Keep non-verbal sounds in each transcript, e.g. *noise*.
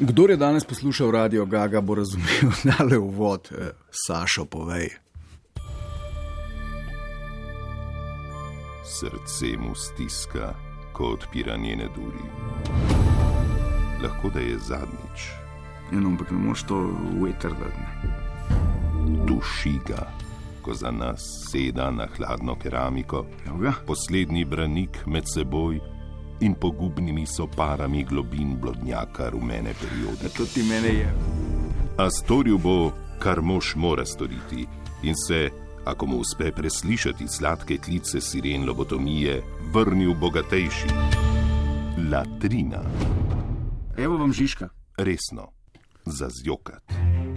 Kdo je danes poslušal radio Gaga, bo razumel, *laughs* da le uvod, eh, Sašo, povej. Srce mu stiska, ko odpira njene duri. Lahko da je zadnjič, Eno, ampak ne moreš to veter dati. duši ga, ko za nas seda na hladno keramiko, Evo ga. poslednji branik med seboj in pogubnimi soparami globin blodnjaka rumene periode. To ti mene je. A storil bo, kar mož mora storiti, in se, ako mu uspe preslišati sladke klice siren lobotomije, vrnil bogatejši. Latrina, Evo vam Žižka. resno, za zjokat.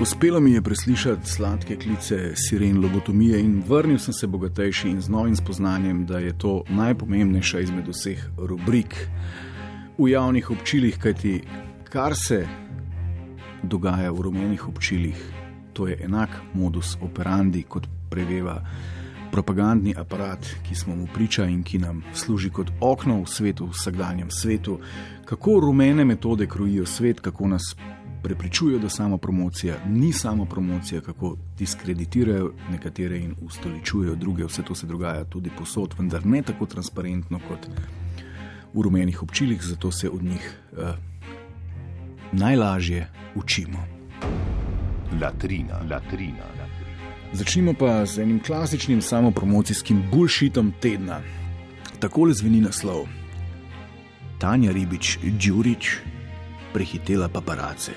Uspelo mi je preslišati sladke klice siren lobotomije in vrnil sem se bogatejši in z novim spoznanjem, da je to najpomembnejša izmed vseh rubrik v javnih občilih, kajti kar se dogaja v rumenih občilih, to je enak modus operandi, kot preveva propagandni aparat, ki smo mu priča in ki nam služi kot okno v svetu, v vsakdanjem svetu, kako rumene metode krojijo svet, kako nas prepričujejo, da samo promocija ni samo promocija, kako diskreditirajo nekatere in ustoličujejo druge. Vse to se dogaja tudi posod, vendar ne tako transparentno kot v rumenih občilih, zato se od njih uh, najlažje učimo. Latrina, latrina, latrina. Začnimo pa z enim klasičnim samopromocijskim bullshitom tedna. Takole zveni naslov: Tanja Ribič, Đurič, prehitela paparace.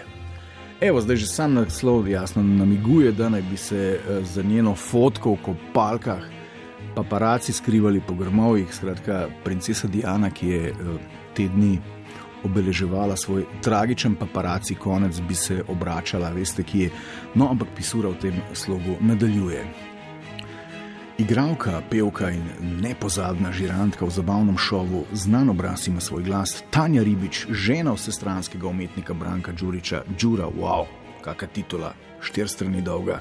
Evo, zdaj že sam naslov jasno namiguje, da naj bi se eh, za njeno fotko v kopalkah paparaci skrivali po grmovih. Skratka, princesa Diana, ki je eh, te dni obeleževala svoj tragičen paparaci konec, bi se obračala, veste, kje je. No, ampak pisura v tem slogu nadaljuje. Igravka, pevka in nepozadna žirantka v zabavnem šovu, znan obraz ima svoj glas, Tanja Ribič, žena vsestranskega umetnika Branka Đuriča, Đura, wow, kakšna titula, štir strani dolga,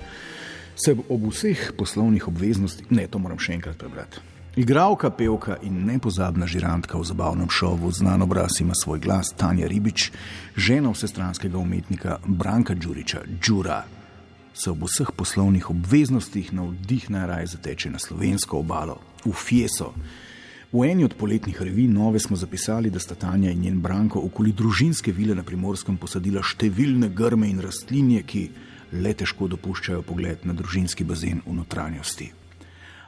se ob vseh poslovnih obveznostih, ne, to moram še enkrat prebrati. Igravka, pevka in nepozadna žirantka v zabavnem šovu, znan obraz ima svoj glas, Tanja Ribič, žena vsestranskega umetnika Branka Đuriča, Đura se ob vseh poslovnih obveznostih na vdih najraje zateče na slovensko obalo, v Fieso. V eni od poletnih revij Nove smo zapisali, da sta Tanja in njen Branko okoli družinske vile na primorskem posadila številne grme in rastlinje, ki le težko dopuščajo pogled na družinski bazen v notranjosti.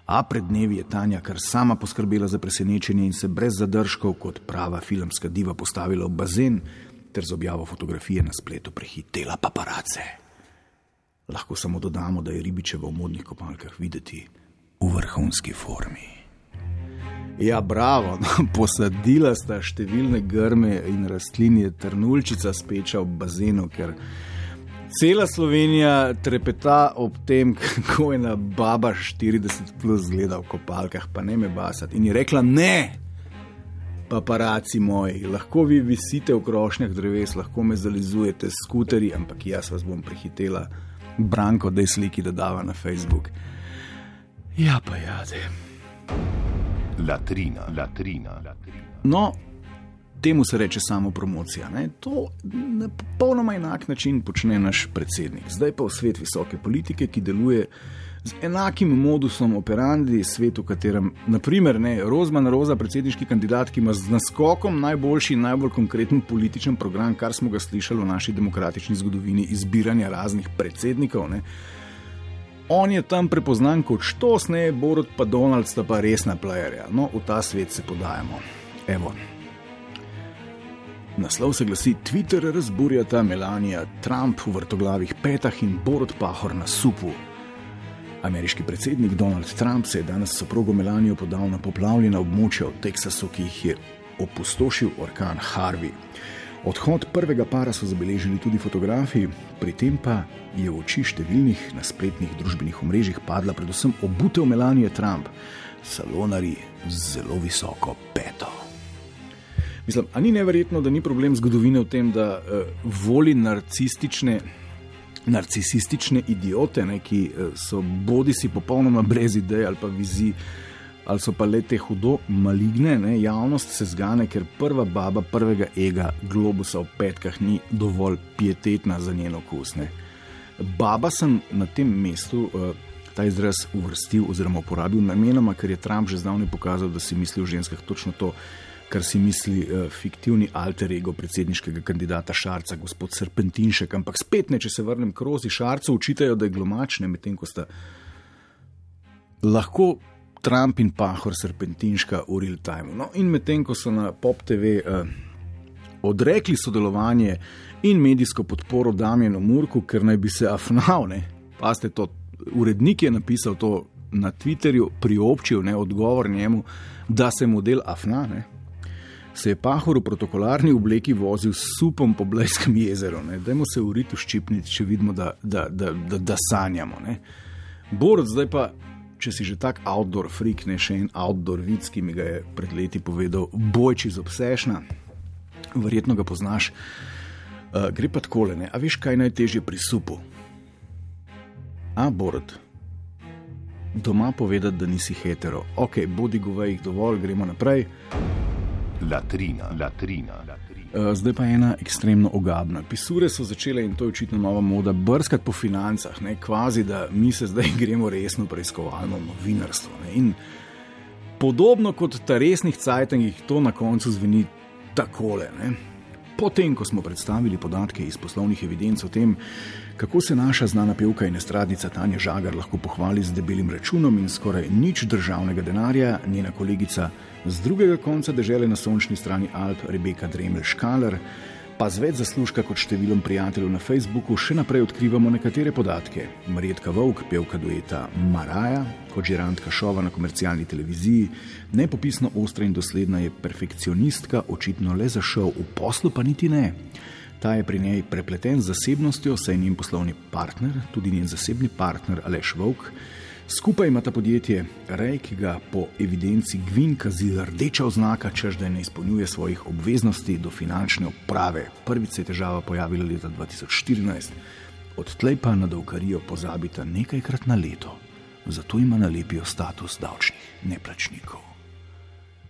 A pred dnevi je Tanja kar sama poskrbela za presenečenje in se brez zadržkov, kot prava filmska diva, postavila v bazen ter z objavo fotografije na spletu prehitela paparace. Lahko samo dodamo, da je ribičeva v modnih kopalkah videti v vrhunski formi. Ja, bravo, no, *laughs* posadila sta številne grme in rastlinje, trnulčica speča v bazenu, ker cela Slovenija trepeta ob tem, *laughs* kako je ena baba 40 plus gleda v kopalkah, pa ne me basati. In je rekla: Ne, paparaci moji, lahko vi visite v krošnjah dreves, lahko me zalizujete s skuterji, ampak jaz vas bom prehitela, Branko, da je sliki, da dava na Facebook. Ja, pa jade. Latrina, latrina, latrina. No, temu se reče samo promocija. Ne? To na popolnoma enak način počne naš predsednik. Zdaj pa v svet visoke politike, ki deluje z enakim modusom operandi, svet, v katerem, naprimer, ne, Rozman Roza, predsedniški kandidat, ki ima z naskokom najboljši in najbolj konkreten političen program, kar smo ga slišali v naši demokratični zgodovini, izbiranja raznih predsednikov. Ne? On je tam prepoznan kot štos, ne, Borod pa Donald sta pa resna playerja. No, v ta svet se podajamo. Evo. Naslov se glasi: Twitter razburjata Melanija, Trump v vrtoglavih petah in Borod Pahor na supu. Ameriški predsednik Donald Trump se je danes s soprogo Melanijo podal na poplavljena območja v Teksasu, ki jih je opustošil orkan Harvey. Odhod prvega para so zabeležili tudi fotografi, pri tem pa je v oči številnih na spletnih družbenih omrežjih padla predvsem obutev Melanije Trump, salonari z zelo visoko peto. Mislim, a ni neverjetno, da ni problem zgodovine v tem, da uh, voli narcistične, narcisistične idiote, ne, ki uh, so bodi si popolnoma brez idej ali pa vizij, ali so pa le te hudo maligne, ne? javnost se zgane, ker prva baba prvega ega globusa v petkah ni dovolj pietetna za njen okus. Ne? Baba sem na tem mestu. Uh, Ta izraz uvrstil oziroma uporabil namenoma, ker je Trump že zdavnaj pokazal, da si misli o ženskah točno to, kar si misli uh, fiktivni alter ego predsedniškega kandidata Šarca, gospod Serpentinšek. Ampak spet ne, če se vrnem k Rozi Šarcu, učitajo, da je glomačne, medtem ko sta lahko Trump in Pahor Serpentinška v real time. No, in medtem ko so na Pop TV uh, odrekli sodelovanje in medijsko podporo Damjenu Murku, ker naj bi se afnal, ne, pa ste to, urednik je napisal to na Twitterju, priobčil ne, odgovor njemu, da se model afna. Ne, Se je pahor v protokolarni obleki vozil s supom po Blejskem jezeru, dajmo se uriti v ščipnici, če vidimo, da, da, da, da, da sanjamo. Borod, zdaj pa če si že tak outdoor freak, ne še en outdoor vic, ki mi ga je pred leti povedal, bojči z obsešna, verjetno ga poznaš. Uh, gre pa tako le, a veš, kaj najtežje pri supu? A, Borod. Doma povedati, da nisi hetero. Ok, bodi govej, dovolj, gremo naprej. Latrina, latrina, latrina. Eh, zdaj pa ena ekstremno ogabna. Pisure so začele, in to je očitno nova moda, brskati po financah, ne kvazi, da mi se zdaj *laughs* gremo resno preiskovalno novinarstvo. Ne. In podobno kot ta resnih cajtangih, to na koncu zveni takole. Ne. Potem, ko smo predstavili podatke iz poslovnih evidenc o tem, kako se naša znana pevka in estradnica Tanja Žagar lahko pohvali z debelim računom in skoraj nič državnega denarja, njena kolegica z drugega konca države na sončni strani Alp, Rebeka Dremel Škaler, pa z več zaslužka kot številom prijateljev na Facebooku, še naprej odkrivamo nekatere podatke. Marjetka Vovk, pevka dueta Maraja, kot žirantka šova na komercialni televiziji, nepopisno ostra in dosledna je perfekcionistka, očitno le za šov, v poslu pa niti ne. Ta je pri njej prepleten z zasebnostjo, saj je njen poslovni partner, tudi njen zasebni partner Aleš Vovk. Skupaj ima ta podjetje Rej, ki ga po evidenci Gvin kazi rdeča oznaka, čež da ne izpolnjuje svojih obveznosti do finančne uprave. Prvič se je težava pojavila leta 2014, odtlej pa na dolgarijo pozabita nekajkrat na leto, zato ima nalepijo status davčnih neplačnikov.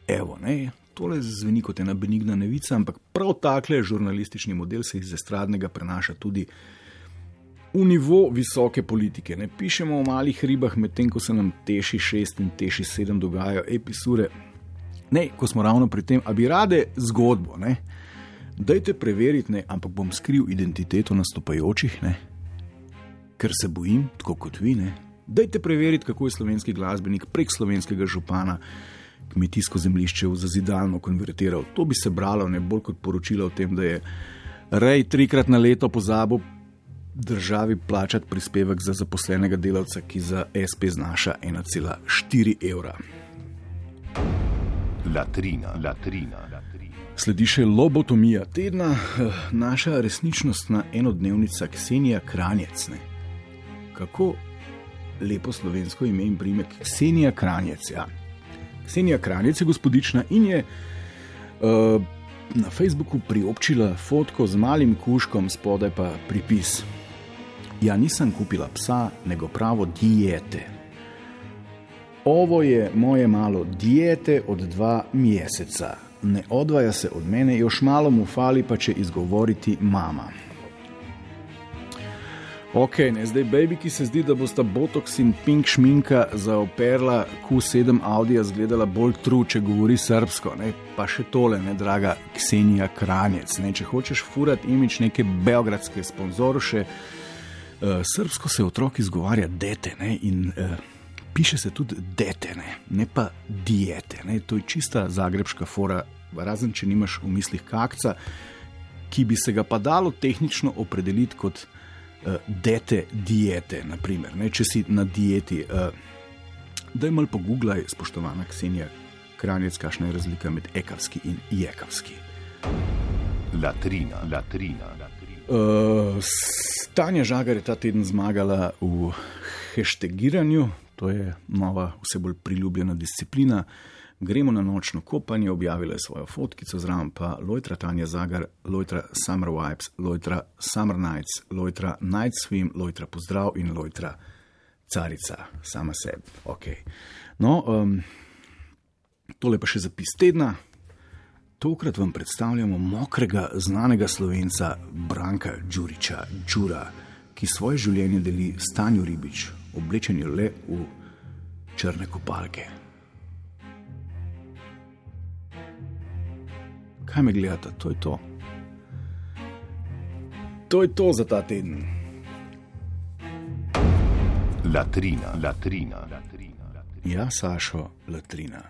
Evo, ne, tole zveni kot ena benigna nevica, ampak prav takle žurnalistični model se iz estradnega prenaša tudi v nivo visoke politike. Ne pišemo o malih ribah, medtem ko se nam teši 6 in teši 7 dogajajo episode. Ne, ko smo ravno pri tem, a bi rade zgodbo, ne. Dajte preveriti, ne, ampak bom skril identiteto nastopajočih, ne, ker se bojim, tako kot vi. Ne. Dajte preveriti, kako je slovenski glasbenik prek slovenskega župana kmetijsko zemljišče v zazidalno konvertiral. To bi se bralo ne bolj kot poročilo o tem, da je rej trikrat na leto pozabil državi plačati prispevek za zaposlenega delavca, ki za SP znaša 1,4 evra. Latrina, latrina, latrina. Sledi še lobotomija tedna, naša resničnostna enodnevnica Ksenija Kranjec. Ne? Kako lepo slovensko ime in primek Ksenija Kranjec. Ja. Ksenija Kranjec je gospodična in je. Uh, Na Facebooku priobčila fotko z malim kuškom, spodaj pa pripis: Ja, nisem kupila psa, nego pravo diete. Ovo je moje malo diete od dva meseca. Ne odvaja se od mene, još malo mu fali, pa će izgovoriti mama. Ok, ne zdaj, baby, ki se zdi, da bosta botox in pink šminka za operla Q7 Audi zgledala bolj tru, če govori srpsko. Ne? Pa še tole, ne draga Ksenija Kranjec. Ne? Če hočeš furati imič neke beogradske sponzorše. Uh, srbsko se otrok izgovarja dete ne? in uh, piše se tudi dete, ne, ne pa diete. Ne? To je čista zagrebska fora, razen če nimaš v mislih kakca, ki bi se ga pa dalo tehnično opredeliti kot uh, dete diete. Naprimer, ne? Če si na dieti, uh, da je mal pogooglaj, spoštovana Ksenija Kranjec, kakšna je razlika med ekavski in jekavski. Latrina, latrina. Uh, Tanja Žagar je ta teden zmagala v hashtagiranju, to je nova, vse bolj priljubljena disciplina. Gremo na nočno kopanje, objavila je svojo fotkico, zraven pa Lojtra Tanja Zagar, Lojtra Summer Vibes, Lojtra Summer Nights, Lojtra Night Swim, Lojtra Pozdrav in Lojtra Carica, sama sebi. Okay. No, um, Tole pa še zapis tedna. Tokrat vam predstavljamo mokrega, znanega slovenca Branka Đuriča, Đura, ki svoje življenje deli s Tanjo Ribič, oblečen le v črne kopalke. Kaj me gledate, to je to. To je to za ta teden. Latrina, latrina, latrina. Ja, Sašo, latrina.